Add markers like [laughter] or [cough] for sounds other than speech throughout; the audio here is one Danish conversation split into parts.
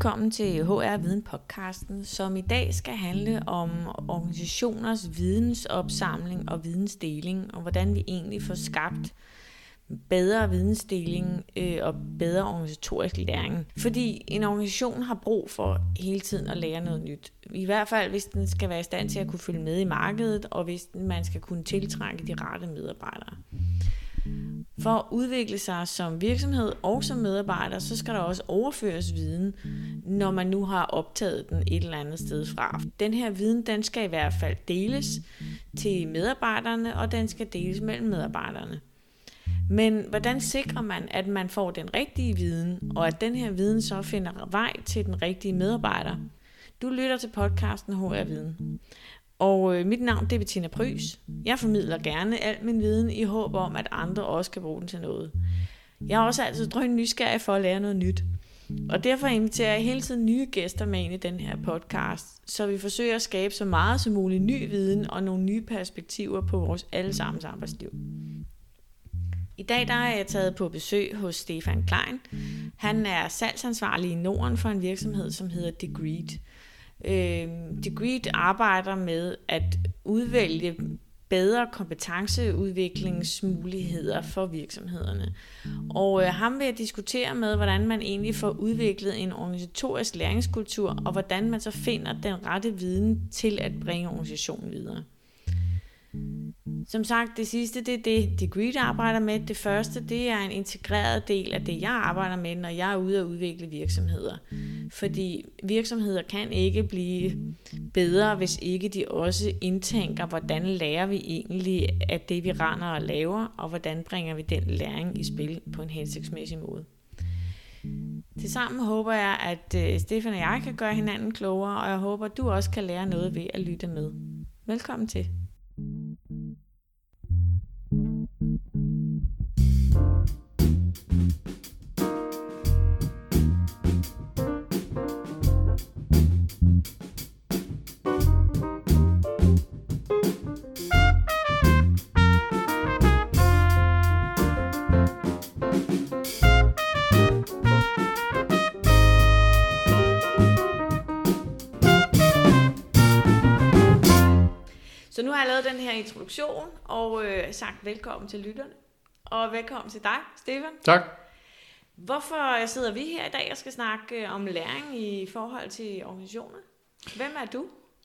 Velkommen til HR Viden podcasten, som i dag skal handle om organisationers vidensopsamling og vidensdeling, og hvordan vi egentlig får skabt bedre vidensdeling øh, og bedre organisatorisk læring. Fordi en organisation har brug for hele tiden at lære noget nyt. I hvert fald, hvis den skal være i stand til at kunne følge med i markedet, og hvis man skal kunne tiltrække de rette medarbejdere. For at udvikle sig som virksomhed og som medarbejder, så skal der også overføres viden, når man nu har optaget den et eller andet sted fra. Den her viden, den skal i hvert fald deles til medarbejderne, og den skal deles mellem medarbejderne. Men hvordan sikrer man, at man får den rigtige viden, og at den her viden så finder vej til den rigtige medarbejder? Du lytter til podcasten HR Viden. Og øh, mit navn det er Bettina Prys. Jeg formidler gerne al min viden i håb om, at andre også kan bruge den til noget. Jeg er også altid drøn nysgerrig for at lære noget nyt. Og derfor inviterer jeg hele tiden nye gæster med ind i den her podcast, så vi forsøger at skabe så meget som muligt ny viden og nogle nye perspektiver på vores allesammens arbejdsliv. I dag der er jeg taget på besøg hos Stefan Klein. Han er salgsansvarlig i Norden for en virksomhed, som hedder Degreed. Øh, Degreed arbejder med at udvælge bedre kompetenceudviklingsmuligheder for virksomhederne. Og øh, ham vil jeg diskutere med, hvordan man egentlig får udviklet en organisatorisk læringskultur, og hvordan man så finder den rette viden til at bringe organisationen videre. Som sagt, det sidste, det er det, Degreed arbejder med. Det første, det er en integreret del af det, jeg arbejder med, når jeg er ude og udvikle virksomheder. Fordi virksomheder kan ikke blive bedre, hvis ikke de også indtænker, hvordan lærer vi egentlig af det, vi render og laver, og hvordan bringer vi den læring i spil på en hensigtsmæssig måde. Tilsammen håber jeg, at øh, Stefan og jeg kan gøre hinanden klogere, og jeg håber, at du også kan lære noget ved at lytte med. Velkommen til. Introduktion og øh, sagt velkommen til lytterne. Og velkommen til dig, Stefan. Tak. Hvorfor sidder vi her i dag og skal snakke øh, om læring i forhold til organisationer? Hvem er du?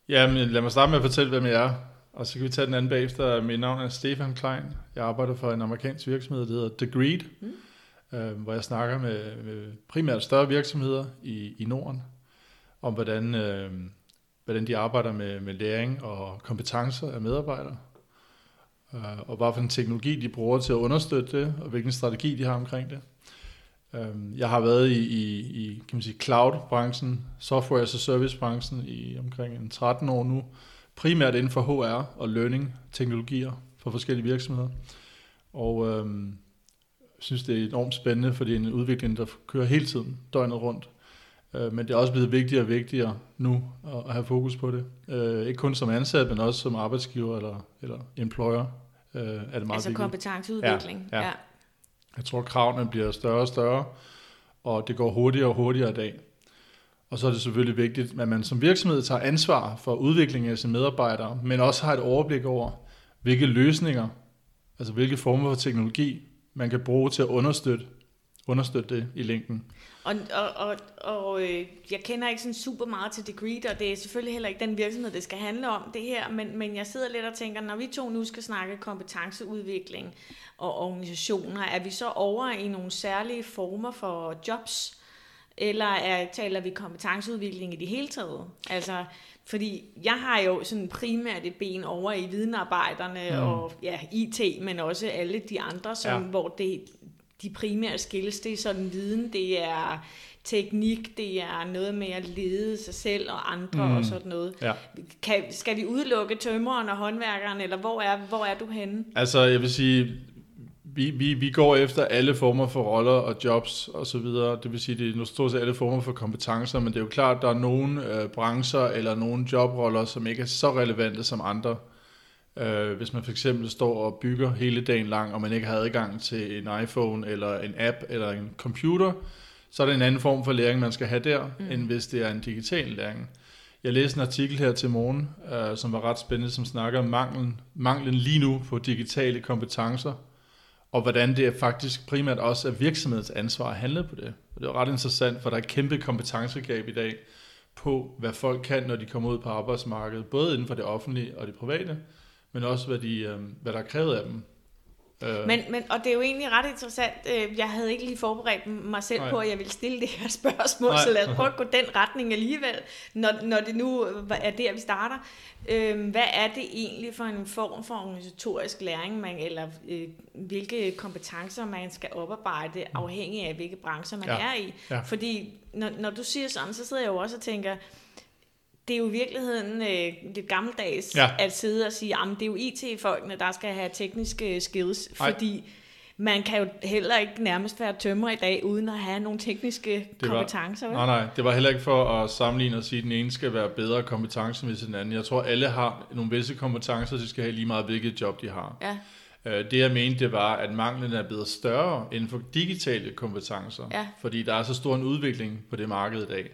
Jamen, lad mig starte med at fortælle, hvem jeg er. Og så kan vi tage den anden bagefter. Mit navn er Stefan Klein. Jeg arbejder for en amerikansk virksomhed, der hedder Degreed, mm. øh, hvor jeg snakker med, med primært større virksomheder i, i Norden, om hvordan, øh, hvordan de arbejder med, med læring og kompetencer af medarbejdere, øh, og hvad for en teknologi de bruger til at understøtte det, og hvilken strategi de har omkring det. Øh, jeg har været i, i, i kan man sige, cloud-branchen, software as a service-branchen i omkring en 13 år nu, primært inden for HR og learning-teknologier for forskellige virksomheder. Og øh, synes, det er enormt spændende, fordi det er en udvikling, der kører hele tiden, døgnet rundt. Øh, men det er også blevet vigtigere og vigtigere nu at have fokus på det. Øh, ikke kun som ansat, men også som arbejdsgiver eller, eller employer. Øh, er det meget altså vigtigt. kompetenceudvikling. Ja, ja. ja. Jeg tror, kravene bliver større og større, og det går hurtigere og hurtigere i dag. Og så er det selvfølgelig vigtigt, at man som virksomhed tager ansvar for udviklingen af sine medarbejdere, men også har et overblik over, hvilke løsninger, altså hvilke former for teknologi, man kan bruge til at understøtte, understøtte det i længden. Og, og, og, og øh, jeg kender ikke sådan super meget til Degree, og det er selvfølgelig heller ikke den virksomhed, det skal handle om det her, men, men jeg sidder lidt og tænker, når vi to nu skal snakke kompetenceudvikling og organisationer, er vi så over i nogle særlige former for jobs, eller er, taler vi kompetenceudvikling i det hele taget? Altså, fordi jeg har jo sådan primært et ben over i videnarbejderne mm. og ja, IT, men også alle de andre, som, ja. hvor det, de primære skills, det er sådan viden, det er teknik, det er noget med at lede sig selv og andre mm. og sådan noget. Ja. Kan, skal vi udelukke tømreren og håndværkeren, eller hvor er, hvor er du henne? Altså, jeg vil sige, vi, vi, vi går efter alle former for roller og jobs og så videre. Det vil sige, det er stort set alle former for kompetencer, men det er jo klart, at der er nogle øh, brancher eller nogle jobroller, som ikke er så relevante som andre. Øh, hvis man for eksempel står og bygger hele dagen lang, og man ikke har adgang til en iPhone eller en app eller en computer, så er det en anden form for læring, man skal have der, mm. end hvis det er en digital læring. Jeg læste en artikel her til morgen, øh, som var ret spændende, som snakker om manglen, manglen lige nu på digitale kompetencer, og hvordan det faktisk primært også er virksomhedens ansvar at handle på det. Og det er ret interessant, for der er et kæmpe kompetencegab i dag på, hvad folk kan, når de kommer ud på arbejdsmarkedet, både inden for det offentlige og det private, men også hvad, de, øh, hvad der er krævet af dem. Øh. Men, men, og det er jo egentlig ret interessant. Øh, jeg havde ikke lige forberedt mig selv Nej. på, at jeg ville stille det her [laughs] spørgsmål, Nej. så lad os [laughs] prøve at gå den retning alligevel, når, når det nu er der, vi starter. Øh, hvad er det egentlig for en form for organisatorisk læring, man, eller øh, hvilke kompetencer man skal oparbejde, afhængig af hvilke brancher man ja. er i? Ja. Fordi når, når du siger sådan, så sidder jeg jo også og tænker, det er jo i virkeligheden øh, lidt gammeldags ja. at sidde og sige, at det er jo IT-folkene, der skal have tekniske skills, Ej. fordi man kan jo heller ikke nærmest være tømmer i dag, uden at have nogle tekniske det kompetencer. Vel? Nej, nej, det var heller ikke for at sammenligne og sige, at den ene skal være bedre kompetencer end den anden. Jeg tror, alle har nogle visse kompetencer, de skal have lige meget, hvilket job de har. Ja. Øh, det jeg mente, det var, at manglen er blevet større inden for digitale kompetencer, ja. fordi der er så stor en udvikling på det marked i dag.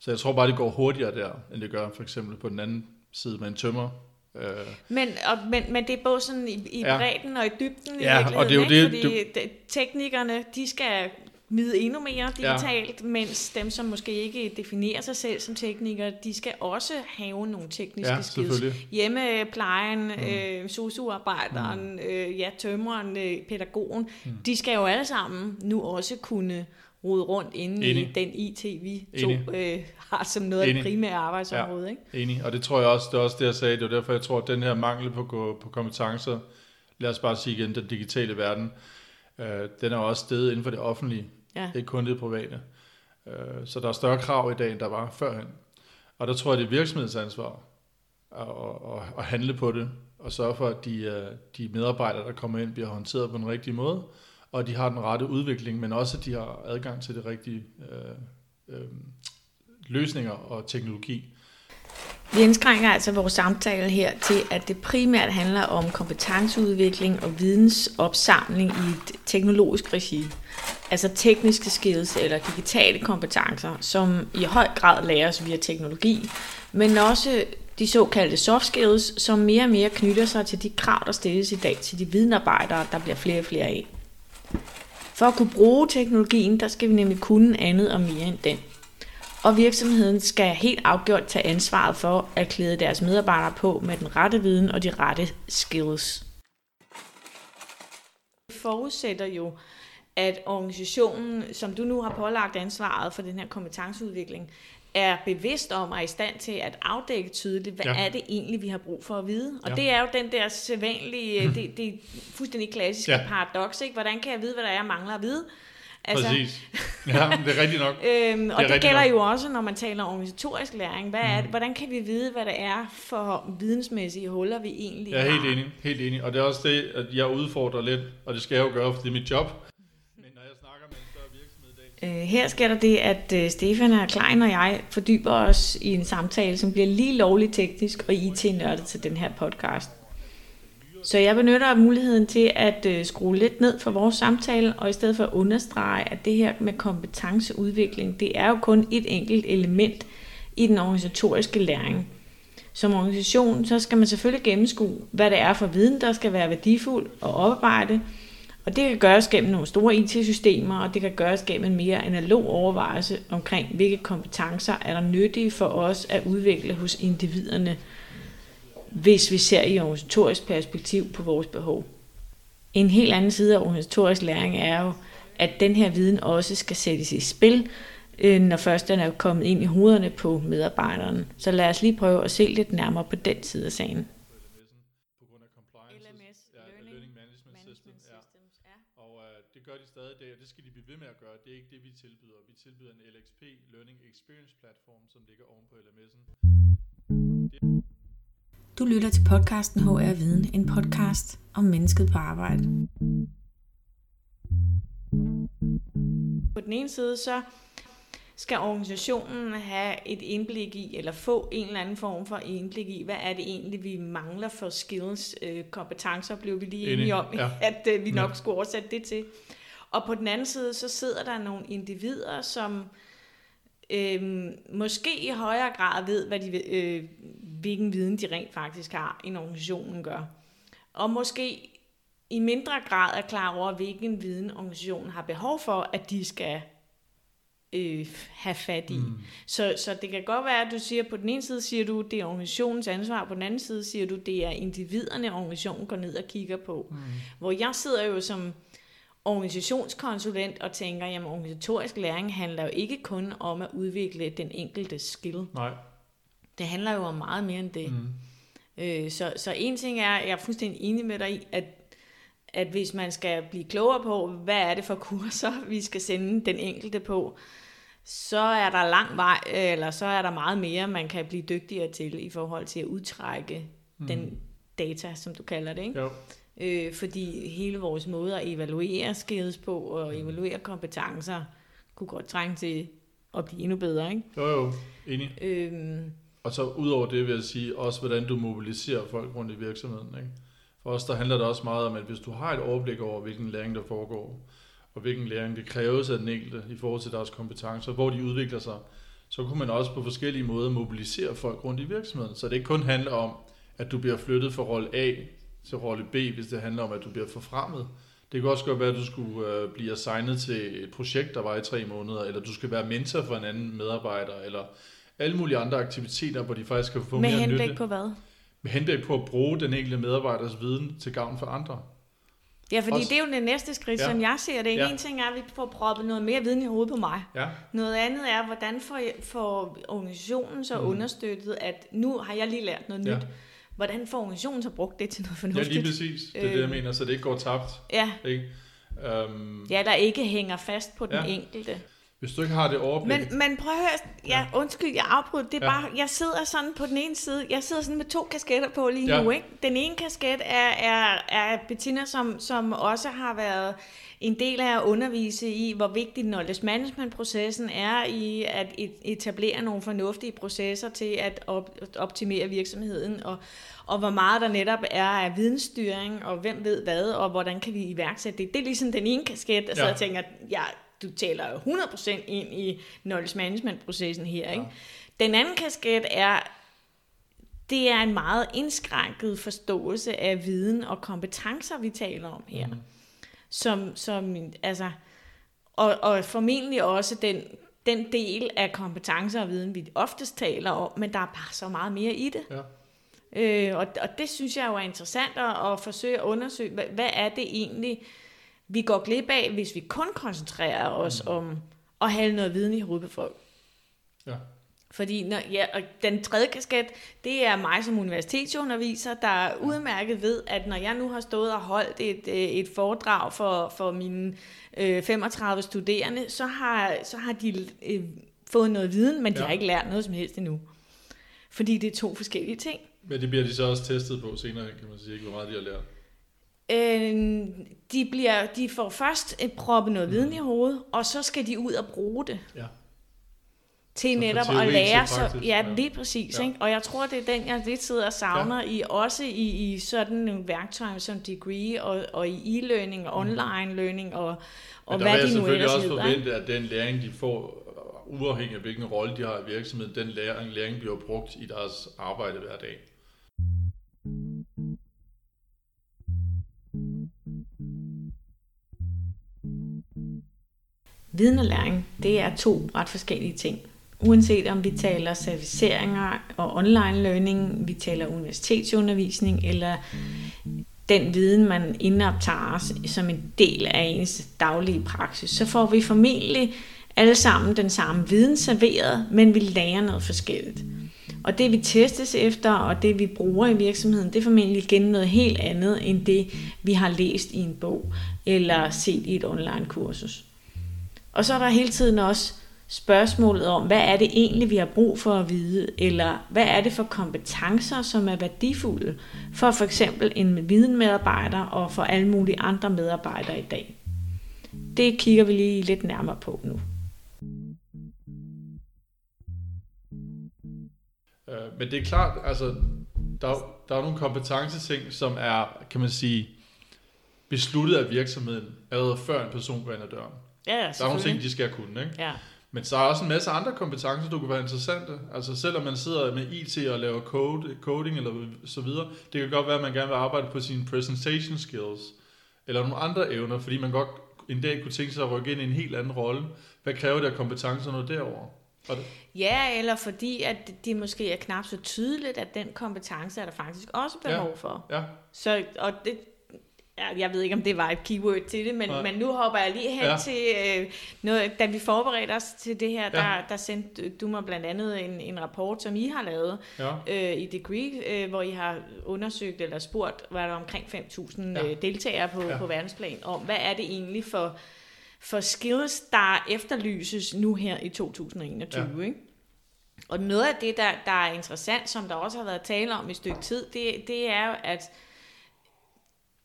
Så jeg tror bare, det går hurtigere der, end det gør for eksempel på den anden side med en tømmer. Øh. Men, og, men, men det er både sådan i, i ja. bredden og i dybden ja, i og det er jo ikke? det, fordi det, teknikerne, de skal vide endnu mere digitalt, ja. mens dem, som måske ikke definerer sig selv som teknikere, de skal også have nogle tekniske ja, skills. Hjemmeplejen, mm. øh, socioarbejderen, mm. øh, ja, tømreren, øh, pædagogen, mm. de skal jo alle sammen nu også kunne rode rundt inde Enig. i den IT, vi to øh, har som noget Enig. af det primære arbejdsområde. Ja. Ikke? Enig, og det tror jeg også, det er også det, jeg sagde, det er derfor, jeg tror, at den her mangel på, på kompetencer, lad os bare sige igen, den digitale verden, øh, den er også stedet inden for det offentlige, ja. ikke kun det private. Øh, så der er større krav i dag, end der var førhen. Og der tror jeg, det er virksomhedsansvar at, at, at handle på det, og sørge for, at de, øh, de medarbejdere, der kommer ind, bliver håndteret på den rigtige måde, og de har den rette udvikling, men også at de har adgang til de rigtige øh, øh, løsninger og teknologi. Vi indskrænker altså vores samtale her til, at det primært handler om kompetenceudvikling og vidensopsamling i et teknologisk regi. Altså tekniske skills eller digitale kompetencer, som i høj grad læres via teknologi, men også de såkaldte soft skills, som mere og mere knytter sig til de krav, der stilles i dag til de videnarbejdere, der bliver flere og flere af. For at kunne bruge teknologien, der skal vi nemlig kunne andet og mere end den. Og virksomheden skal helt afgjort tage ansvaret for at klæde deres medarbejdere på med den rette viden og de rette skills. Det forudsætter jo, at organisationen, som du nu har pålagt ansvaret for den her kompetenceudvikling, er bevidst om og er i stand til at afdække tydeligt, hvad ja. er det egentlig, vi har brug for at vide. Og ja. det er jo den der sædvanlige, mm. det, det fuldstændig klassiske ja. paradoks, ikke? Hvordan kan jeg vide, hvad der er, jeg mangler at vide? Altså, Præcis. Ja, det er rigtigt nok. [laughs] øhm, og det, det gælder nok. jo også, når man taler organisatorisk læring. Hvad er mm. hvordan kan vi vide, hvad det er for vidensmæssige huller, vi egentlig har? Jeg er helt enig, helt enig. Og det er også det, at jeg udfordrer lidt, og det skal jeg jo gøre, for det er mit job. Øh, her sker der det, at øh, Stefan og Klein og jeg fordyber os i en samtale, som bliver lige lovligt teknisk og IT-nørdet til den her podcast. Så jeg benytter muligheden til at øh, skrue lidt ned for vores samtale, og i stedet for at understrege, at det her med kompetenceudvikling, det er jo kun et enkelt element i den organisatoriske læring. Som organisation, så skal man selvfølgelig gennemskue, hvad det er for viden, der skal være værdifuld og oparbejde, og det kan gøres gennem nogle store IT-systemer, og det kan gøres gennem en mere analog overvejelse omkring, hvilke kompetencer er der nyttige for os at udvikle hos individerne, hvis vi ser i organisatorisk perspektiv på vores behov. En helt anden side af organisatorisk læring er jo, at den her viden også skal sættes i spil, øh, når først den er kommet ind i hovederne på medarbejderne. Så lad os lige prøve at se lidt nærmere på den side af sagen. stadig det, og det skal de blive ved med at gøre. Det er ikke det, vi tilbyder. Vi tilbyder en LXP Learning Experience platform, som ligger oven på LMS'en. Du lytter til podcasten HR Viden, en podcast om mennesket på arbejde. På den ene side så skal organisationen have et indblik i, eller få en eller anden form for indblik i, hvad er det egentlig, vi mangler for skills, øh, kompetencer, blev vi lige enige om, ja. [laughs] at øh, vi nok ja. skulle oversætte det til. Og på den anden side, så sidder der nogle individer, som øh, måske i højere grad ved, hvad de, øh, hvilken viden de rent faktisk har, en organisationen gør. Og måske i mindre grad er klar over, hvilken viden organisationen har behov for, at de skal øh, have fat i. Mm. Så, så det kan godt være, at du siger, på den ene side siger du, det er organisationens ansvar, på den anden side siger du, det er individerne, organisationen går ned og kigger på. Mm. Hvor jeg sidder jo som organisationskonsulent og tænker, jamen organisatorisk læring handler jo ikke kun om at udvikle den enkelte skill. Nej. Det handler jo om meget mere end det. Mm. Øh, så, så en ting er, jeg er fuldstændig enig med dig i, at at hvis man skal blive klogere på, hvad er det for kurser, vi skal sende den enkelte på, så er der lang vej, eller så er der meget mere, man kan blive dygtigere til i forhold til at udtrække mm. den data, som du kalder det. Ikke? Jo. Øh, fordi hele vores måde at evaluere skills på og evaluere kompetencer, kunne godt trænge til at blive endnu bedre. Ikke? Jo, jo, enig. Øhm, og så udover det vil jeg sige, også hvordan du mobiliserer folk rundt i virksomheden. Ikke? For os der handler det også meget om, at hvis du har et overblik over, hvilken læring der foregår, og hvilken læring det kræves af den enkelte i forhold til deres kompetencer, hvor de udvikler sig, så kunne man også på forskellige måder mobilisere folk rundt i virksomheden. Så det ikke kun handler om, at du bliver flyttet fra rolle A til rolle B, hvis det handler om, at du bliver forfremmet. Det kan også godt være, at du skulle øh, blive assignet til et projekt, der var i tre måneder, eller du skal være mentor for en anden medarbejder, eller alle mulige andre aktiviteter, hvor de faktisk kan få Med mere nytte. Med henblik på hvad? Med henblik på at bruge den enkelte medarbejders viden til gavn for andre. Ja, fordi også, det er jo det næste skridt, ja. som jeg ser det. Ja. En ting er, at vi får proppet noget mere viden i hovedet på mig. Ja. Noget andet er, hvordan får, får organisationen så mm. understøttet, at nu har jeg lige lært noget ja. nyt. Hvordan får organisationen så brugt det til noget fornuftigt? Ja, lige præcis. Det er øh, det, jeg øh. mener, så det ikke går tabt. Ja. Ikke? Um, ja, der ikke hænger fast på den ja. enkelte. Hvis du ikke har det overblik. Men, men prøv at høre, ja, undskyld, jeg afbryder. Det er ja. bare, jeg sidder sådan på den ene side, jeg sidder sådan med to kasketter på lige ja. nu. Ikke? Den ene kasket er, er, er Bettina, som, som også har været en del af at undervise i, hvor vigtig knowledge management-processen er i at etablere nogle fornuftige processer til at op, optimere virksomheden, og, og hvor meget der netop er af vidensstyring, og hvem ved hvad, og hvordan kan vi iværksætte det. Det er ligesom den ene kasket, der ja. jeg tænker, ja, du taler jo 100% ind i knowledge management-processen her. Ikke? Ja. Den anden kasket er, det er en meget indskrænket forståelse af viden og kompetencer, vi taler om her. Mm. Som, som, altså, og, og formentlig også den, den del af kompetencer og viden, vi oftest taler om, men der er bare så meget mere i det. Ja. Øh, og, og det synes jeg jo er interessant at, at forsøge at undersøge, hvad, hvad er det egentlig, vi går glip af, hvis vi kun koncentrerer os mm. om at have noget viden i hovedet på folk. Ja. Fordi når, ja, og den tredje kasket, det er mig som universitetsunderviser, der udmærket ved, at når jeg nu har stået og holdt et, øh, et foredrag for, for mine øh, 35 studerende, så har, så har de øh, fået noget viden, men de ja. har ikke lært noget som helst endnu. Fordi det er to forskellige ting. Men det bliver de så også testet på senere, kan man sige, ikke, hvor meget de har lært. Øh, de, bliver, de får først et proppe noget viden i hovedet, og så skal de ud og bruge det. Ja. Til så netop at lære. Så, ja, lige præcis. Ja. Ikke? Og jeg tror, det er den, jeg lidt sidder og savner, ja. i, også i, i sådan nogle værktøjer som Degree, og, og i e-learning, og mhm. online learning, og, og hvad de nu ellers hedder. Der vil også forvente, at den læring, de får, uafhængig af hvilken rolle de har i virksomheden, den læring, læring bliver brugt i deres arbejde hver dag. Viden og læring, det er to ret forskellige ting. Uanset om vi taler serviceringer og online learning, vi taler universitetsundervisning, eller den viden, man indoptager som en del af ens daglige praksis, så får vi formentlig alle sammen den samme viden serveret, men vi lærer noget forskelligt. Og det vi testes efter, og det vi bruger i virksomheden, det er formentlig igen noget helt andet, end det vi har læst i en bog, eller set i et online kursus. Og så er der hele tiden også spørgsmålet om, hvad er det egentlig, vi har brug for at vide, eller hvad er det for kompetencer, som er værdifulde for for eksempel en videnmedarbejder og for alle mulige andre medarbejdere i dag. Det kigger vi lige lidt nærmere på nu. Øh, men det er klart, altså, der, der er nogle kompetenceting, som er, kan man sige, besluttet af virksomheden allerede før en person går ind ad døren. Ja, Der er nogle ting, de skal kunne, ikke? Ja, Men så er også en masse andre kompetencer, du kunne være interessante. Altså selvom man sidder med IT og laver code, coding eller så videre, det kan godt være, at man gerne vil arbejde på sine presentation skills, eller nogle andre evner, fordi man godt en dag kunne tænke sig at rykke ind i en helt anden rolle. Hvad kræver det af kompetencer noget derover? Og det, ja eller fordi, at det måske er knap så tydeligt, at den kompetence er der faktisk også behov Ja. for. ja, Så, og det, jeg ved ikke, om det var et keyword til det, men, men nu hopper jeg lige hen Ja. til, øh, noget, da vi forberedte os til det her, Ja. der, der sendte du mig blandt andet en, en rapport, som I har lavet ja, øh, i Degree, øh, hvor I har undersøgt eller spurgt, var der omkring 5.000 Ja. øh, deltagere på, ja. på verdensplan, om hvad er det egentlig for, for skills, der efterlyses nu her i 2021, ja. ikke? Og noget af det, der, der er interessant, som der også har været tale om i et stykke tid, det, det er jo, at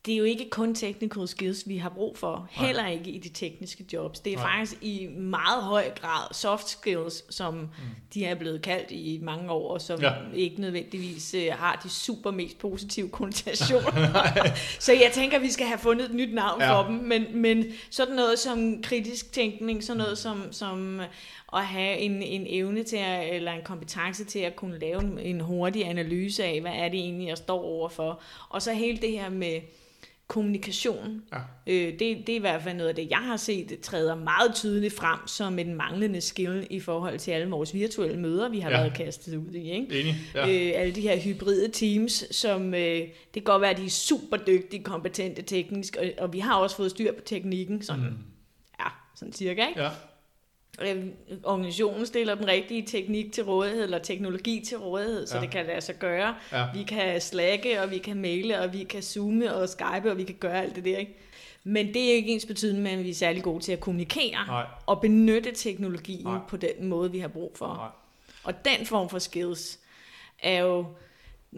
det er jo ikke kun technical skills, vi har brug for. Nej. Heller ikke i de tekniske jobs. Det er Nej. Nej. faktisk i meget høj grad soft skills, som mm. de er blevet kaldt i mange år, og som Ja. ikke nødvendigvis øh, har de super mest positive konnotationer. [laughs] så jeg tænker, vi skal have fundet et nyt navn Ja. ja. for dem. Men, men sådan noget som kritisk tænkning, sådan noget som, som at have en, en evne til at, eller en kompetence til at kunne lave en, en hurtig analyse af, hvad er det egentlig, jeg står overfor. Og så hele det her med kommunikation. Ja. Øh, det, det er i hvert fald noget af det, jeg har set, træder meget tydeligt frem som en manglende skill i forhold til alle vores virtuelle møder, vi har Ja. været kastet ud i. Ikke? enig. Ja. Øh, alle de her hybride teams, som øh, det kan godt være, at de er super dygtige, kompetente teknisk, og, og vi har også fået styr på teknikken, sådan, Mm. ja, sådan cirka. Ikke? Ja, organisationen stiller den rigtige teknik til rådighed, eller teknologi til rådighed, så Ja. det kan lade sig gøre. ja, Vi kan slagge, og vi kan maile, og vi kan zoome og skype, og vi kan gøre alt det der, ikke? Men det er ikke ens betydende med, at vi er særlig gode til at kommunikere nej, og benytte teknologien. Nej. på den måde, vi har brug for. nej. Og den form for skills er jo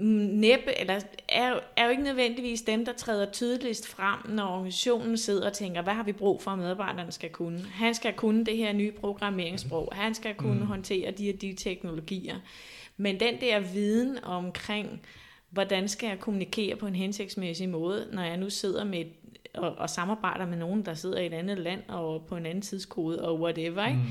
næppe, eller er, er jo ikke nødvendigvis dem, der træder tydeligst frem, når organisationen sidder og tænker, hvad har vi brug for, at medarbejderne skal kunne? Han skal kunne det her nye programmeringssprog, han skal kunne Mm. mm. håndtere de og de teknologier. Men den der viden omkring, hvordan skal jeg kommunikere på en hensigtsmæssig måde, når jeg nu sidder med et, og, og samarbejder med nogen, der sidder i et andet land og på en anden tidskode og whatever, ikke? Mm.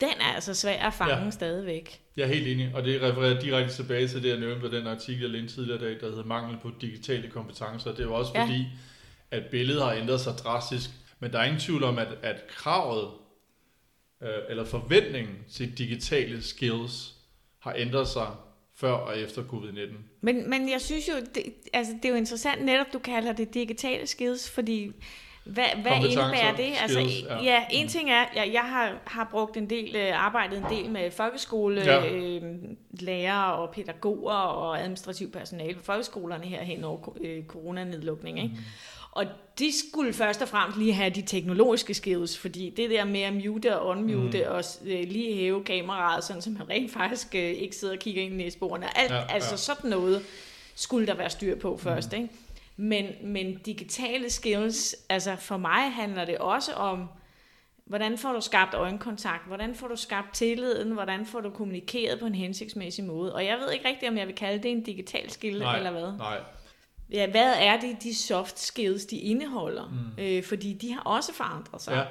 Den er altså svær at fange Ja. stadigvæk. Jeg er helt enig, og det refererer direkte tilbage til det, jeg nævnte ved den artikel, jeg læste tidligere dag, der hedder Mangel på digitale kompetencer. Det er jo også Ja. fordi, at billedet har ændret sig drastisk, men der er ingen tvivl om, at, at kravet øh, eller forventningen til digitale skills har ændret sig før og efter covid-19. Men, men jeg synes jo, det, altså, det er jo interessant netop, du kalder det digitale skills, fordi hvad, hvad indebærer det? Altså, skills, ja. ja. en Mm. ting er, jeg, jeg har, har brugt en del, øh, arbejdet en del med folkeskole, Ja. øh, lærere og pædagoger og administrativ personale på folkeskolerne her hen over øh, coronanedlukning, ikke? Mm. Og de skulle først og fremmest lige have de teknologiske skills, fordi det der med at mute og unmute Mm. mm. og øh, lige hæve kameraet, sådan så man rent faktisk øh, ikke sidder og kigger ind i næseborene. Alt, Ja, ja, altså sådan noget skulle der være styr på først, ikke? Men, men digitale skills, altså for mig handler det også om, hvordan får du skabt øjenkontakt, hvordan får du skabt tilliden, hvordan får du kommunikeret på en hensigtsmæssig måde. Og jeg ved ikke rigtigt, om jeg vil kalde det en digital skill Nej, eller hvad. Nej, Ja, hvad er det, de soft skills, de indeholder? Mm. Øh, fordi de har også forandret sig. ja.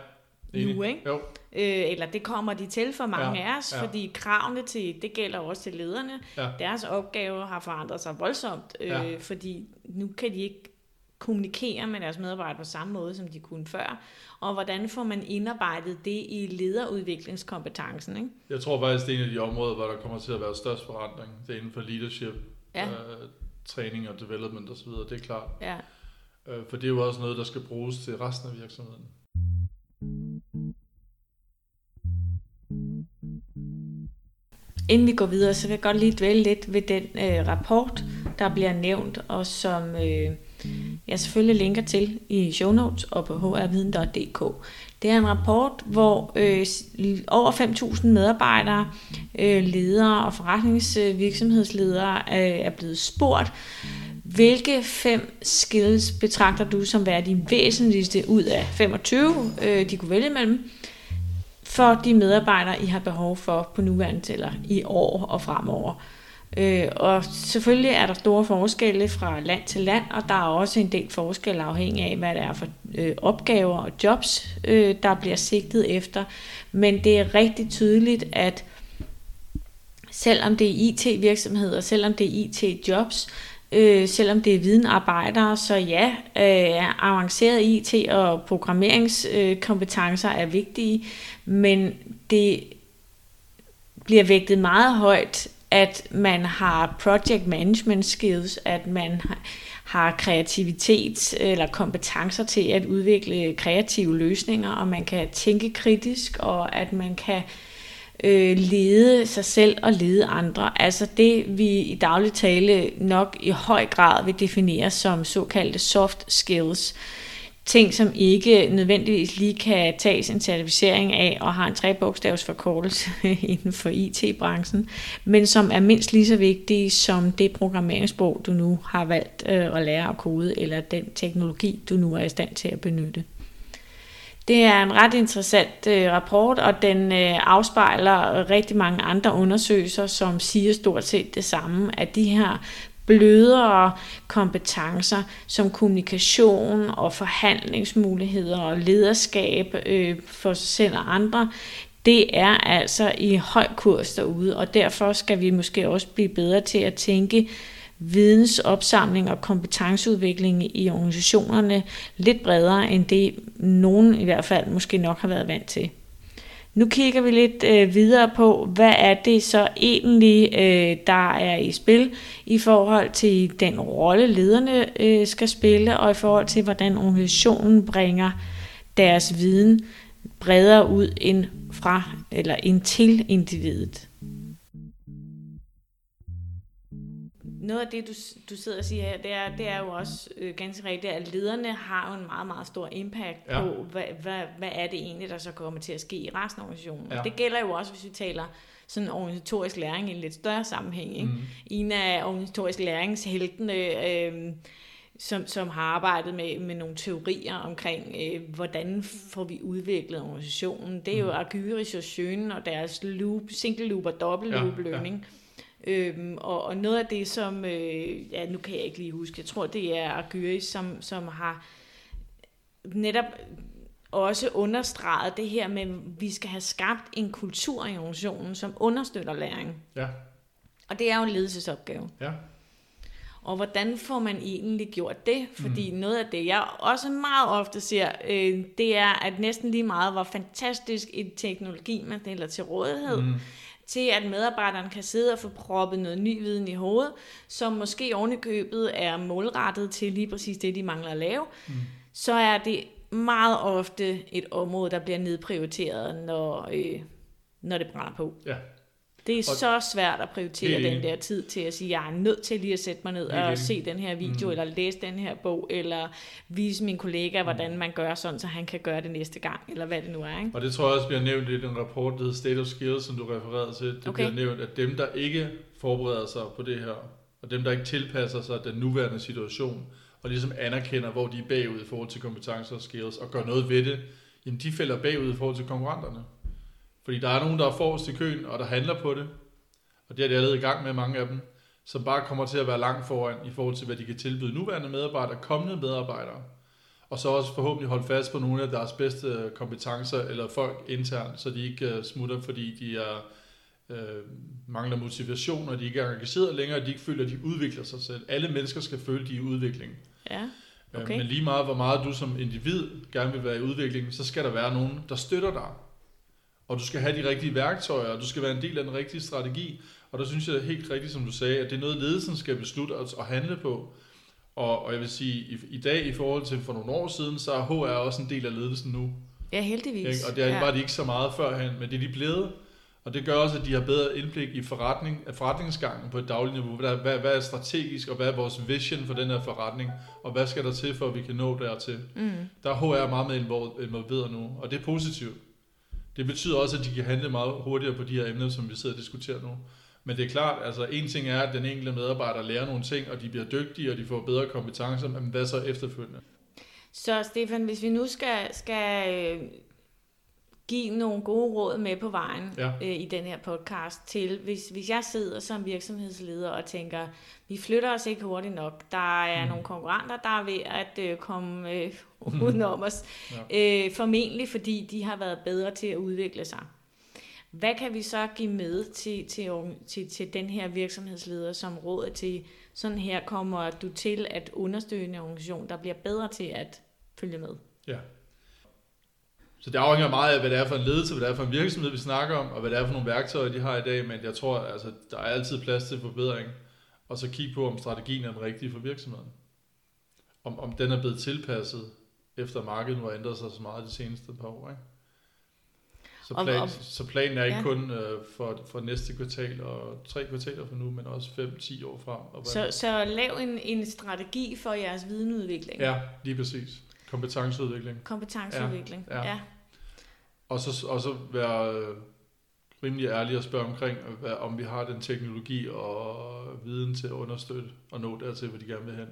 Enig. Nu, ikke? Jo, Øh, eller det kommer de til for mange Ja, af os, ja. fordi kravene til, det gælder også til lederne, ja. deres opgaver har forandret sig voldsomt, øh, Ja. fordi nu kan de ikke kommunikere med deres medarbejdere på samme måde, som de kunne før. Og hvordan får man indarbejdet det i lederudviklingskompetencen? Ikke? Jeg tror faktisk, det er en af de områder, hvor der kommer til at være størst forandring. Det er inden for leadership, Ja. øh, træning og development osv., det er klart. Ja. Øh, for det er jo også noget, der skal bruges til resten af virksomheden. Inden vi går videre, så vil jeg godt lige dvæle lidt ved den øh, rapport, der bliver nævnt, og som øh, jeg selvfølgelig linker til i show notes og på hrviden.dk. Det er en rapport, hvor øh, over 5.000 medarbejdere, øh, ledere og forretningsvirksomhedsledere øh, er blevet spurgt, hvilke fem skills betragter du som være de væsentligste ud af 25, øh, de kunne vælge mellem, for de medarbejdere, I har behov for på nuværende eller i år og fremover. Øh, og selvfølgelig er der store forskelle fra land til land, og der er også en del forskelle afhængig af, hvad det er for øh, opgaver og jobs, øh, der bliver sigtet efter. Men det er rigtig tydeligt, at selvom det er IT-virksomheder, selvom det er IT-jobs, øh, selvom det er videnarbejdere, så ja, øh, avanceret IT og programmeringskompetencer øh, er vigtige, men det bliver vægtet meget højt, at man har project management skills, at man har kreativitet eller kompetencer til at udvikle kreative løsninger, og man kan tænke kritisk, og at man kan øh, øh, lede sig selv og lede andre. Altså det, vi i daglig tale nok i høj grad vil definere som såkaldte soft skills. Ting, som ikke nødvendigvis lige kan tages en certificering af og har en trebogstavs forkortelse [laughs] inden for IT-branchen, men som er mindst lige så vigtige som det programmeringssprog, du nu har valgt øh, at lære at kode, eller den teknologi, du nu er i stand til at benytte. Det er en ret interessant øh, rapport, og den øh, afspejler rigtig mange andre undersøgelser, som siger stort set det samme, at de her blødere kompetencer som kommunikation og forhandlingsmuligheder og lederskab øh, for sig selv og andre, det er altså i høj kurs derude, og derfor skal vi måske også blive bedre til at tænke vidensopsamling og kompetenceudvikling i organisationerne lidt bredere end det nogen i hvert fald måske nok har været vant til. Nu kigger vi lidt øh, videre på, hvad er det så egentlig, øh, der er i spil i forhold til den rolle, lederne øh, skal spille, og i forhold til, hvordan organisationen bringer deres viden bredere ud end fra eller ind til individet. Noget af det, du, du sidder og siger her, det er, det er jo også øh, ganske rigtigt, at lederne har jo en meget, meget stor impact ja. på, hvad, hvad, hvad er det egentlig, der så kommer til at ske i resten af organisationen. Ja. Det gælder jo også, hvis vi taler sådan organisatorisk læring i en lidt større sammenhæng. Ikke? Mm. En af organisatorisk læringsheltene, øh, som, som har arbejdet med, med nogle teorier omkring, øh, hvordan får vi udviklet organisationen. Det er jo mm. Argyris og Schön og deres loop, single loop og dobbelt loop ja, learning. Ja Øhm, og, og noget af det, som, øh, ja, nu kan jeg ikke lige huske, jeg tror, det er Argyris, som, som har netop også understreget det her med, at vi skal have skabt en kultur i organisationen, som understøtter læring. Ja. Og det er jo en ledelsesopgave. Ja. Og hvordan får man egentlig gjort det? Fordi mm. noget af det, jeg også meget ofte ser, øh, det er, at næsten lige meget, hvor fantastisk en teknologi man stiller til rådighed, mm til at medarbejderen kan sidde og få proppet noget ny viden i hovedet, som måske ovenikøbet er målrettet til lige præcis det, de mangler at lave, mm. så er det meget ofte et område, der bliver nedprioriteret, når, øh, når det brænder på. Ja. Det er og så svært at prioritere den der tid til at sige, jeg er nødt til lige at sætte mig ned og se den her video, mm. eller læse den her bog, eller vise min kollega, hvordan man gør sådan, så han kan gøre det næste gang, eller hvad det nu er. Ikke? Og det tror jeg også bliver nævnt i den rapport, der hedder State of Skills, som du refererede til. Det okay. bliver nævnt, at dem, der ikke forbereder sig på det her, og dem, der ikke tilpasser sig den nuværende situation, og ligesom anerkender, hvor de er bagud i forhold til kompetencer og skills, og gør noget ved det, jamen de falder bagud i forhold til konkurrenterne. Fordi der er nogen, der er forrest i køen, og der handler på det. Og det er de allerede i gang med mange af dem, som bare kommer til at være langt foran i forhold til, hvad de kan tilbyde nuværende medarbejdere, kommende medarbejdere. Og så også forhåbentlig holde fast på nogle af deres bedste kompetencer eller folk internt, så de ikke uh, smutter, fordi de er, uh, mangler motivation, og de ikke er engageret længere, og de ikke føler, at de udvikler sig selv. Alle mennesker skal føle, at de er i udvikling. Ja. Øh, okay. Men lige meget, hvor meget du som individ gerne vil være i udvikling, så skal der være nogen, der støtter dig. Og du skal have de rigtige værktøjer, og du skal være en del af den rigtige strategi. Og der synes jeg helt rigtigt, som du sagde, at det er noget, ledelsen skal beslutte at, handle på. Og, og jeg vil sige, i, i dag i forhold til for nogle år siden, så er HR også en del af ledelsen nu. Ja, heldigvis. Ikke? Og det ja. var de ikke så meget førhen, men det er de blevet. Og det gør også, at de har bedre indblik i forretning, forretningsgangen på et dagligt niveau. Hvad, hvad, hvad er strategisk, og hvad er vores vision for den her forretning, og hvad skal der til, for at vi kan nå dertil. Mm. Der er HR meget med involveret nu, og det er positivt. Det betyder også, at de kan handle meget hurtigere på de her emner, som vi sidder og diskuterer nu. Men det er klart, altså en ting er, at den enkelte medarbejder lærer nogle ting, og de bliver dygtige, og de får bedre kompetencer, men hvad så efterfølgende? Så Stefan, hvis vi nu skal, skal øh, give nogle gode råd med på vejen Ja. øh, i den her podcast til, hvis, hvis jeg sidder som virksomhedsleder og tænker, vi flytter os ikke hurtigt nok, der er Mm. nogle konkurrenter, der er ved at øh, komme øh, udenom os, Ja. øh, formentlig fordi de har været bedre til at udvikle sig. Hvad kan vi så give med til, til, til, til den her virksomhedsleder som råd til, sådan her kommer du til at understøtte en organisation, der bliver bedre til at følge med? Ja. Så det afhænger meget af, hvad det er for en ledelse, hvad det er for en virksomhed, vi snakker om, og hvad det er for nogle værktøjer, de har i dag, men jeg tror, altså, der er altid plads til forbedring, og så kigge på, om strategien er den rigtige for virksomheden. Om, om den er blevet tilpasset, efter markedet nu har ændret sig så meget de seneste par år. Ikke? Så, plan, og- så planen er ikke ja. kun øh, for, for næste kvartal og tre kvartaler for nu, men også 5-10 år frem. Og Så, så lav en, en strategi for jeres videnudvikling. Ja, lige præcis. Kompetenceudvikling. Kompetenceudvikling. Ja, Ja. ja. Og så, og så være øh, rimelig ærlig og spørge omkring, øh, hvad, om vi har den teknologi og viden til at understøtte og nå dertil, hvor de gerne vil hen.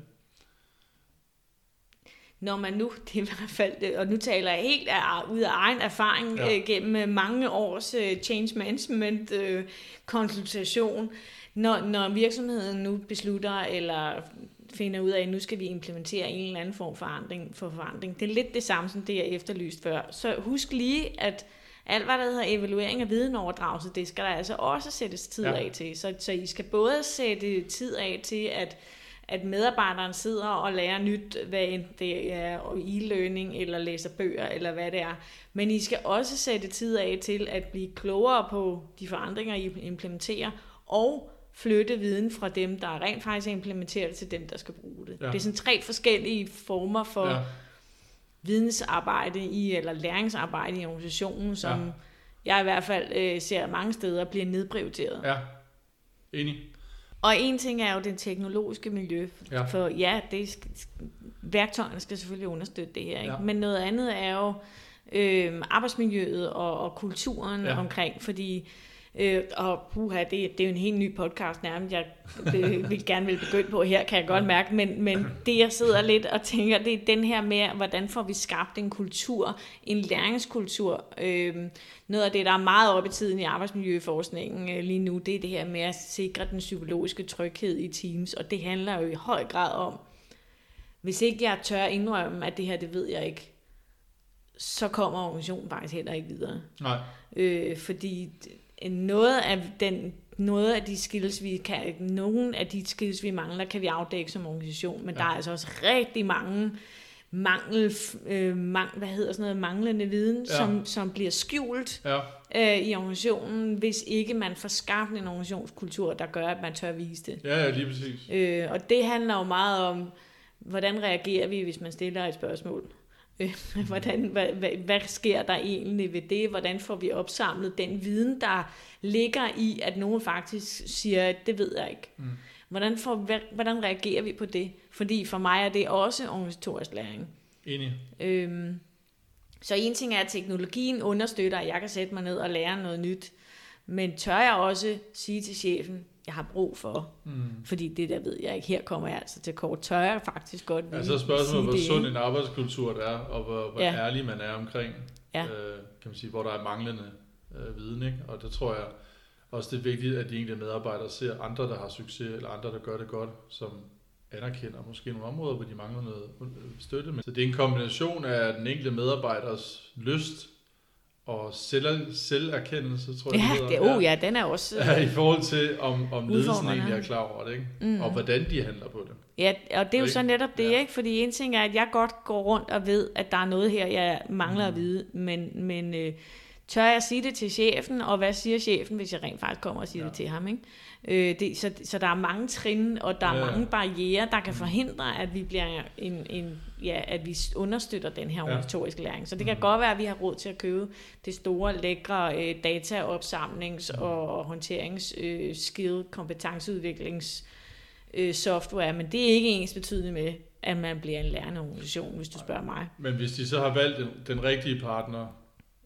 Når man nu, [laughs] det er i hvert fald, øh, og nu taler jeg helt af, ud af egen erfaring Ja. øh, gennem mange års øh, change management øh, konsultation, når, når virksomheden nu beslutter eller finder ud af, at nu skal vi implementere en eller anden form for forandring, for forandring. Det er lidt det samme, som det jeg efterlyst før. Så husk lige, at alt, hvad der hedder evaluering og videnoverdragelse, det skal der altså også sættes tid Ja. af til. Så, så I skal både sætte tid af til, at at medarbejderen sidder og lærer nyt, hvad end det er e-learning eller læser bøger eller hvad det er. Men I skal også sætte tid af til at blive klogere på de forandringer, I implementerer, og flytte viden fra dem, der rent faktisk implementerer det, til dem, der skal bruge det. Ja. Det er sådan tre forskellige former for ja. Vidensarbejde i, eller læringsarbejde i organisationen, som Ja. jeg i hvert fald øh, ser mange steder bliver nedprioriteret. Ja. Enig. Og en ting er jo det teknologiske miljø, Ja. for ja, det skal, værktøjerne skal selvfølgelig understøtte det her, ikke? Ja. men noget andet er jo øh, arbejdsmiljøet og, og kulturen ja. omkring, fordi Øh, og puha, det, det er jo en helt ny podcast nærmest, jeg det, vil gerne vil begynde på her, kan jeg godt mærke, men, men det jeg sidder lidt og tænker, det er den her med, hvordan får vi skabt en kultur, en læringskultur. Øh, noget af det, der er meget op i tiden i arbejdsmiljøforskningen øh, lige nu, det er det her med at sikre den psykologiske tryghed i teams, og det handler jo i høj grad om, hvis ikke jeg tør indrømme, at det her, det ved jeg ikke, så kommer organisationen faktisk heller ikke videre. Nej. Øh, fordi noget af den noget af de skills, vi kan, nogle af de skills, vi mangler, kan vi afdække som organisation, men ja. Der er altså også rigtig mange mangel, øh, mang, hvad hedder sådan noget, manglende viden, ja. som, som bliver skjult Ja, øh, i organisationen, hvis ikke man får skabt en organisationskultur, der gør, at man tør vise det. ja, ja lige præcis. Øh, og det handler jo meget om, hvordan reagerer vi, hvis man stiller et spørgsmål? Øh, hvordan, hvad, hvad, hvad sker der egentlig ved det? Hvordan får vi opsamlet den viden, der ligger i, at nogen faktisk siger, det ved jeg ikke. Mm. Hvordan, får, hvordan reagerer vi på det? Fordi for mig er det også organisatorisk læring. Enig. Øhm, så en ting er, at teknologien understøtter, at jeg kan sætte mig ned og lære noget nyt. Men tør jeg også sige til chefen, jeg har brug for, Mm. fordi det der ved jeg ikke, her kommer jeg altså til kort, tør jeg faktisk godt Ja, så er spørgsmålet, hvor sund en arbejdskultur det er, og hvor, hvor ja. Ærlig man er omkring, Ja. øh, kan man sige, hvor der er manglende øh, viden. Ikke? Og det tror jeg også, det er vigtigt, at de enkelte medarbejdere ser andre, der har succes, eller andre, der gør det godt, som anerkender måske nogle områder, hvor de mangler noget øh, støtte. Så det er en kombination af den enkelte medarbejders lyst og selv, selverkendelse, tror jeg, Ja, det det, hedder. oh ja, den er også... [laughs] Ja, i forhold til, om, om ledelsen egentlig er klar over det, ikke? Mm. og hvordan de handler på det. Ja, og det er jo Ikke? så netop det, Ja. ikke? Fordi en ting er, at jeg godt går rundt og ved, at der er noget her, jeg mangler at Mm. vide, men, men øh, tør jeg sige det til chefen, og hvad siger chefen, hvis jeg rent faktisk kommer og siger Ja. det til ham, ikke? Øh, det, så, så der er mange trin, og der er Ja. mange barriere, der kan Mm. forhindre, at vi bliver en, en ja, at vi understøtter den her Ja. organisatoriske læring. Så det kan Mm. godt være, at vi har råd til at købe det store, lækre øh, dataopsamlings- Mm. og håndterings øh, kompetenceudviklings øh, software, men det er ikke ens betydende med, at man bliver en lærende organisation, hvis du spørger mig. Men hvis de så har valgt den, den rigtige partner,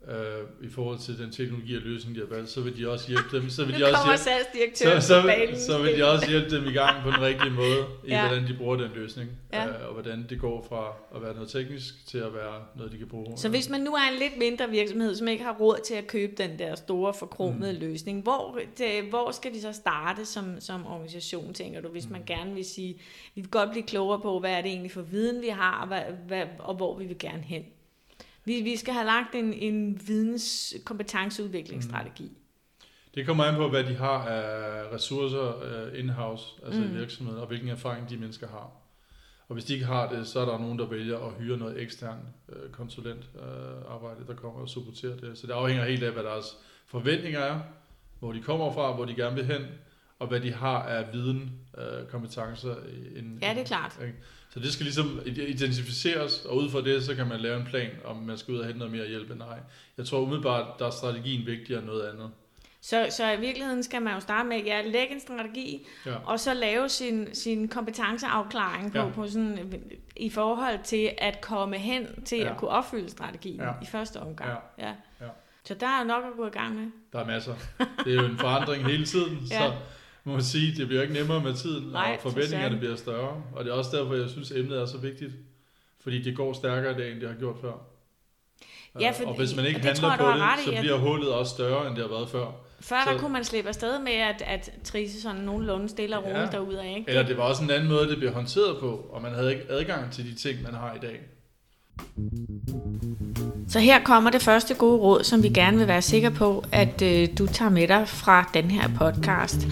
øh, i forhold til den teknologi og løsning, de har valgt, så vil de også hjælpe dem. Så vil [laughs] de også hjælpe, så, så, banen. så vil de også hjælpe dem i gang på den rigtige måde, i Ja. hvordan de bruger den løsning, Ja. øh, og hvordan det går fra at være noget teknisk til at være noget, de kan bruge. Så hvis man nu er en lidt mindre virksomhed, som ikke har råd til at købe den der store forkromede mm. løsning, hvor, det, hvor skal de så starte som, som organisation, tænker du, hvis man gerne vil sige, vi vil godt blive klogere på, hvad er det egentlig for viden, vi har, og, hvad, hvad, og hvor vi vil gerne hen. Vi, vi skal have lagt en, en videns kompetenceudviklingsstrategi. Det kommer an på, hvad de har af ressourcer uh, in-house, altså mm. Mm. i virksomheden, og hvilken erfaring de mennesker har. Og hvis de ikke har det, så er der nogen, der vælger at hyre noget ekstern uh, konsulent uh, arbejde, der kommer og supporterer det. Så det afhænger helt af, hvad deres forventninger er, hvor de kommer fra, hvor de gerne vil hen, og hvad de har af viden, uh, kompetencer. In, Ja, det er klart. Ikke? Så det skal ligesom identificeres, og ud fra det, så kan man lave en plan, om man skal ud og hente noget mere hjælp end ej. Jeg tror umiddelbart, der er strategien vigtigere end noget andet. Så, så i virkeligheden skal man jo starte med at ja, lægge en strategi, Ja. og så lave sin, sin kompetenceafklaring på, Ja. på sådan, i forhold til at komme hen til Ja. at kunne opfylde strategien Ja. i første omgang. Ja. Ja. Ja. Så der er jo nok at gå i gang med. Der er masser. Det er jo en forandring hele tiden. [laughs] Ja. så må man sige, det bliver ikke nemmere med tiden, Nej, og forventningerne bliver større. Og det er også derfor, jeg synes, emnet er så vigtigt. Fordi det går stærkere i dag, end det har gjort før. Ja, Øh, for- og hvis man ikke handler tror på det, ret så at- bliver hullet også større, end det har været før. Før Så- der kunne man slippe afsted med at, at trise sådan nogenlunde stille og roligt Ja. derudad. Ikke? Eller det var også en anden måde, det blev håndteret på, og man havde ikke adgang til de ting, man har i dag. Så her kommer det første gode råd, som vi gerne vil være sikre på, at øh, du tager med dig fra den her podcast.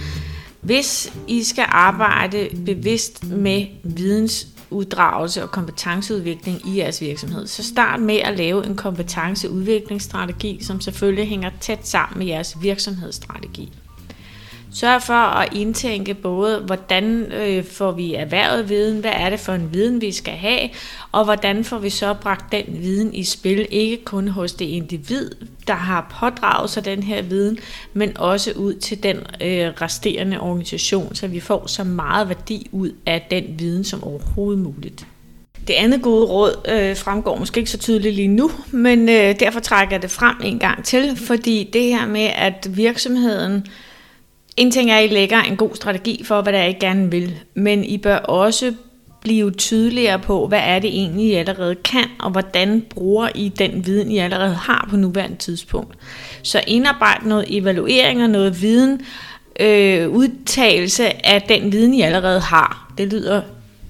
Hvis I skal arbejde bevidst med vidensuddragelse og kompetenceudvikling i jeres virksomhed, så start med at lave en kompetenceudviklingsstrategi, som selvfølgelig hænger tæt sammen med jeres virksomhedsstrategi. Sørg for at indtænke både, hvordan øh, får vi erhvervet viden, hvad er det for en viden, vi skal have, og hvordan får vi så bragt den viden i spil, ikke kun hos det individ, der har pådraget sig den her viden, men også ud til den øh, resterende organisation, så vi får så meget værdi ud af den viden som overhovedet muligt. Det andet gode råd øh, fremgår måske ikke så tydeligt lige nu, men øh, derfor trækker jeg det frem en gang til, fordi det her med, at virksomheden en ting er, at I lægger en god strategi for, hvad der I gerne vil, men I bør også blive tydeligere på, hvad er det egentlig, I allerede kan, og hvordan bruger I den viden, I allerede har på nuværende tidspunkt. Så indarbejde noget evaluering og noget viden, øh, udtalelse af den viden, I allerede har. Det lyder,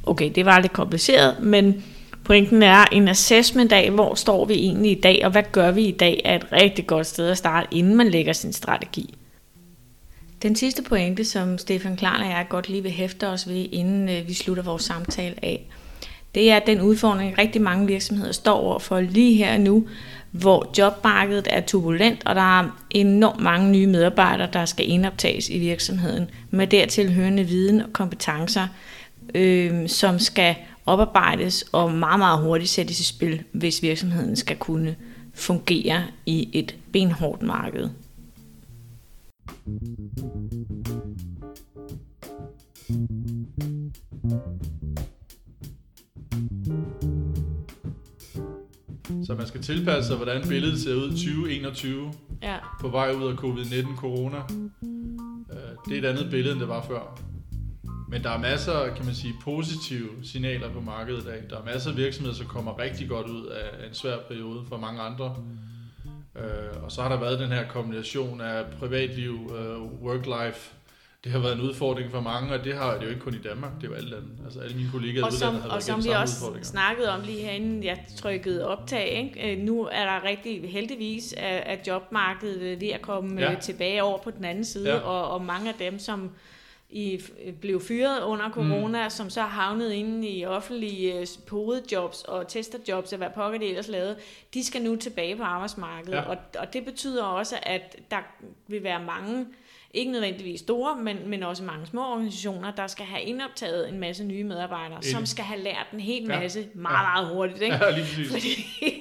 okay, det var lidt kompliceret, men pointen er en assessment af, hvor står vi egentlig i dag, og hvad gør vi i dag, er et rigtig godt sted at starte, inden man lægger sin strategi. Den sidste pointe, som Stefan Klarn og jeg godt lige vil hæfte os ved, inden øh, vi slutter vores samtale af, det er den udfordring, rigtig mange virksomheder står overfor lige her og nu, hvor jobmarkedet er turbulent, og der er enormt mange nye medarbejdere, der skal indoptages i virksomheden, med dertil hørende viden og kompetencer, øh, som skal oparbejdes og meget, meget hurtigt sættes i spil, hvis virksomheden skal kunne fungere i et benhårdt marked. Så man skal tilpasse sig, hvordan billedet ser ud 2021, Ja. på vej ud af covid-19 corona. Øh, Det er et andet billede, end det var før. Men der er masser, kan man sige, positive signaler på markedet i dag. Der er masser af virksomheder, som kommer rigtig godt ud af en svær periode for mange andre. Øh, Og så har der været den her kombination af privatliv, øh, work-life. Det har været en udfordring for mange, og det har det jo ikke kun i Danmark, det er jo alle lande. Altså alle mine kollegaer Og som, har og som vi også snakkede om lige herinde, jeg trykkede optag, ikke? Øh, nu er der rigtig heldigvis at, jobmarkedet øh, ved at komme Ja. ja. tilbage over på den anden side, ja. og, og mange af dem, som i, blev fyret under corona, mm. som så havnet inde i offentlige øh, podejobs og testerjobs og hvad pokker det ellers lavede, de skal nu tilbage på arbejdsmarkedet. Ja. Ja. Og, og det betyder også, at der vil være mange, ikke nødvendigvis store, men, men også mange små organisationer, der skal have indoptaget en masse nye medarbejdere, som Enig. skal have lært en hel Ja. masse meget, meget hurtigt. Ikke? [laughs] Ja, lige præcis. Fordi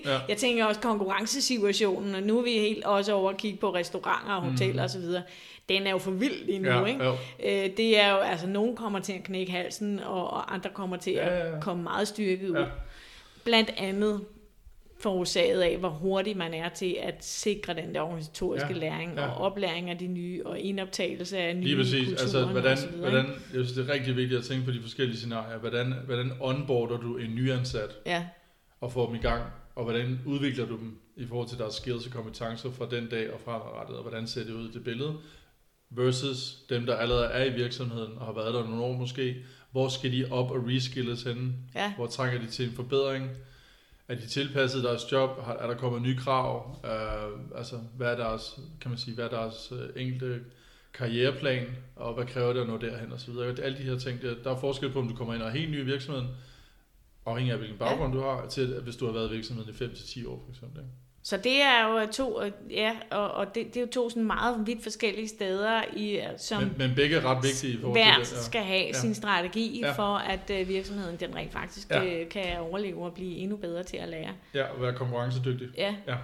Ja. ja. jeg tænker også konkurrencesituationen, og nu er vi helt også over at kigge på restauranter og hoteller mm. osv., den er jo for vild lige nu, Ja, ikke? jo. Øh, det er jo, altså nogen kommer til at knække halsen, og, og andre kommer til Ja, at ja, ja. komme meget styrket ud. Ja. Blandt andet forårsaget af, hvor hurtigt man er til at sikre den der organisatoriske ja, læring ja. og oplæring af de nye og indoptagelse af nye Lige præcis. Altså, hvordan, hvordan, jeg synes, det er rigtig vigtigt at tænke på de forskellige scenarier. Hvordan, hvordan onboarder du en nyansat ja. og får dem i gang? Og hvordan udvikler du dem i forhold til deres skills og kompetencer fra den dag og fremadrettet? Og hvordan ser det ud i det billede? Versus dem, der allerede er i virksomheden og har været der nogle år måske. Hvor skal de op og reskilles henne? Ja. Hvor trænger de til en forbedring? Er de tilpasset deres job? Er der kommet nye krav? Uh, altså, hvad er deres, kan man sige, hvad er deres uh, enkelte karriereplan, og hvad kræver det at nå derhen og så videre. Alle de her ting, der, der er forskel på, om du kommer ind og er helt ny i virksomheden, afhængig af hvilken baggrund ja. du har, til hvis du har været i virksomheden i 5-10 år for eksempel. Ikke? Så det er jo to, ja, og, og det, det er jo to sådan meget vidt forskellige steder, i, som men, men begge er ret vigtige forhold til det. Ja. skal have ja. sin strategi ja. for, at virksomheden den rent faktisk ja. kan overleve og blive endnu bedre til at lære. Ja, og være konkurrencedygtig. Ja. ja.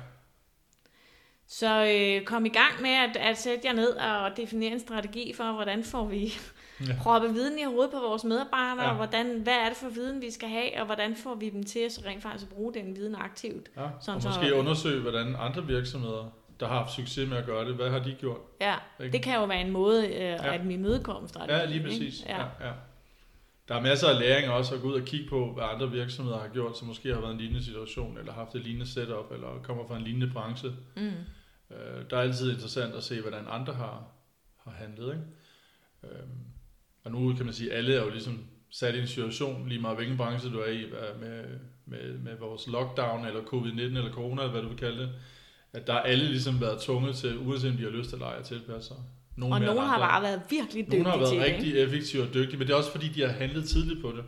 Så øh, kom i gang med at, at sætte jer ned og definere en strategi for, hvordan får vi ja. proppe viden i hovedet på vores medarbejdere, ja. hvordan, hvad er det for viden, vi skal have, og hvordan får vi dem til at rent faktisk bruge den viden aktivt. Ja. Sådan, og måske så, undersøge, hvordan andre virksomheder, der har haft succes med at gøre det, hvad har de gjort? Ja, ikke? det kan jo være en måde øh, ja. at imødekomme strategi. Ja, lige præcis. Ja. Ja, ja. Der er masser af læring også at gå ud og kigge på, hvad andre virksomheder har gjort, som måske har været en lignende situation, eller haft et lignende setup, eller kommer fra en lignende branche. Mm. Øh, der er altid interessant at se, hvordan andre har, har handlet. Ikke? Øh, og nu kan man sige, at alle er jo ligesom sat i en situation, lige meget hvilken branche du er i, med, med, med vores lockdown, eller covid-19, eller corona, eller hvad du vil kalde det, at der er alle ligesom været tvunget til, uanset om de har lyst til at lege, at tilpasse sig. Nogle og nogle har bare været virkelig dygtige Nogle har været til rigtig det, effektive og dygtige, men det er også fordi, de har handlet tidligt på det.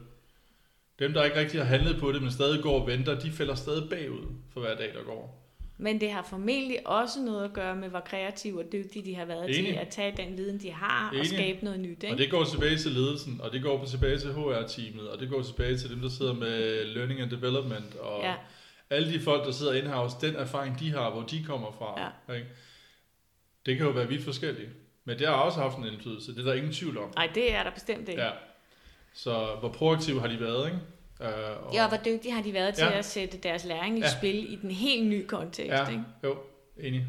Dem, der ikke rigtig har handlet på det, men stadig går og venter, de falder stadig bagud for hver dag, der går. Men det har formentlig også noget at gøre med, hvor kreative og dygtige de har været Enig. til at tage den viden, de har, Enig. og skabe noget nyt. Ikke? Og det går tilbage til ledelsen, og det går tilbage til HR-teamet, og det går tilbage til dem, der sidder med learning and development, og ja. alle de folk, der sidder in-house, den erfaring, de har, hvor de kommer fra. Ja. Ikke? Det kan jo være vidt forskelligt. Men det har også haft en indflydelse, det er der ingen tvivl om. Nej, det er der bestemt ikke. Ja. Så hvor proaktive har de været, ikke? Øh, og, ja, og hvor dygtige har de været til ja. at sætte deres læring i ja. spil i den helt nye kontekst. Ja, ikke? jo, enig.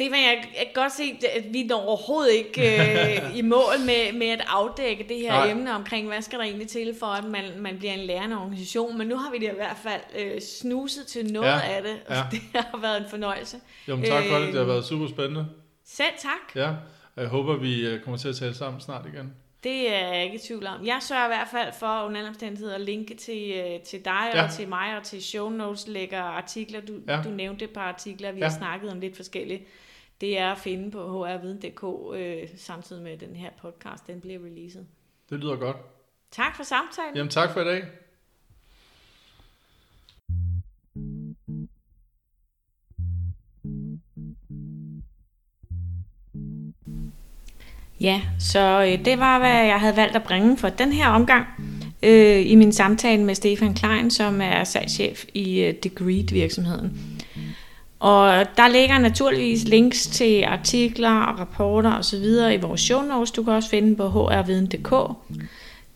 Stefan, jeg, kan godt se, at vi når overhovedet ikke øh, [laughs] i mål med, med at afdække det her Nej. emne omkring, hvad skal der egentlig til for, at man, man bliver en lærende organisation. Men nu har vi det i hvert fald øh, snuset til noget ja. af det, og ja. [laughs] det har været en fornøjelse. Jamen tak for det, det har øh, været super spændende. Selv tak. Ja, og jeg håber, vi øh, kommer til at tale sammen snart igen. Det er jeg ikke i tvivl om. Jeg sørger i hvert fald for under omstændigheder at linke til, øh, til dig ja. og til mig og til show notes, lægger artikler. Du, ja. du nævnte et par artikler, vi ja. har snakket om lidt forskelligt. Det er at finde på hrviden.dk øh, samtidig med den her podcast, den bliver releaset. Det lyder godt. Tak for samtalen. Jamen tak for i dag. Ja, så øh, det var, hvad jeg havde valgt at bringe for den her omgang øh, i min samtale med Stefan Klein, som er salgschef i øh, Degreed virksomheden. Og der ligger naturligvis links til artikler og rapporter osv. i vores show notes. Du kan også finde på hrviden.dk.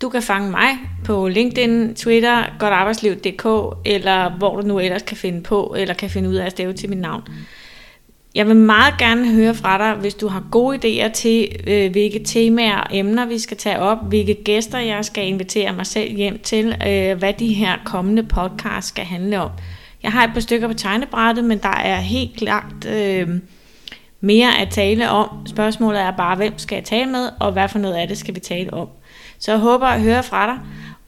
Du kan fange mig på LinkedIn, Twitter, godtarbejdsliv.dk, eller hvor du nu ellers kan finde på, eller kan finde ud af at stave til mit navn. Jeg vil meget gerne høre fra dig, hvis du har gode idéer til, øh, hvilke temaer og emner vi skal tage op, hvilke gæster jeg skal invitere mig selv hjem til, øh, hvad de her kommende podcasts skal handle om. Jeg har et par stykker på tegnebrættet, men der er helt klart øh, mere at tale om. Spørgsmålet er bare, hvem skal jeg tale med, og hvad for noget af det skal vi tale om. Så jeg håber at høre fra dig,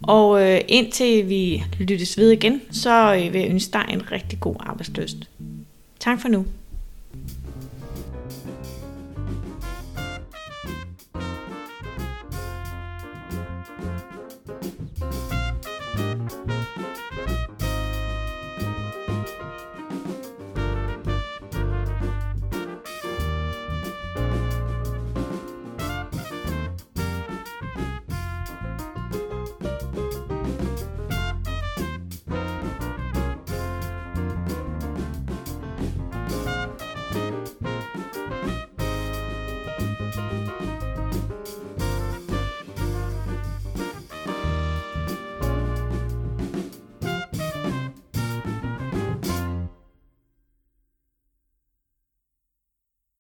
og øh, indtil vi lyttes ved igen, så øh, vil jeg ønske dig en rigtig god arbejdsløst. Tak for nu.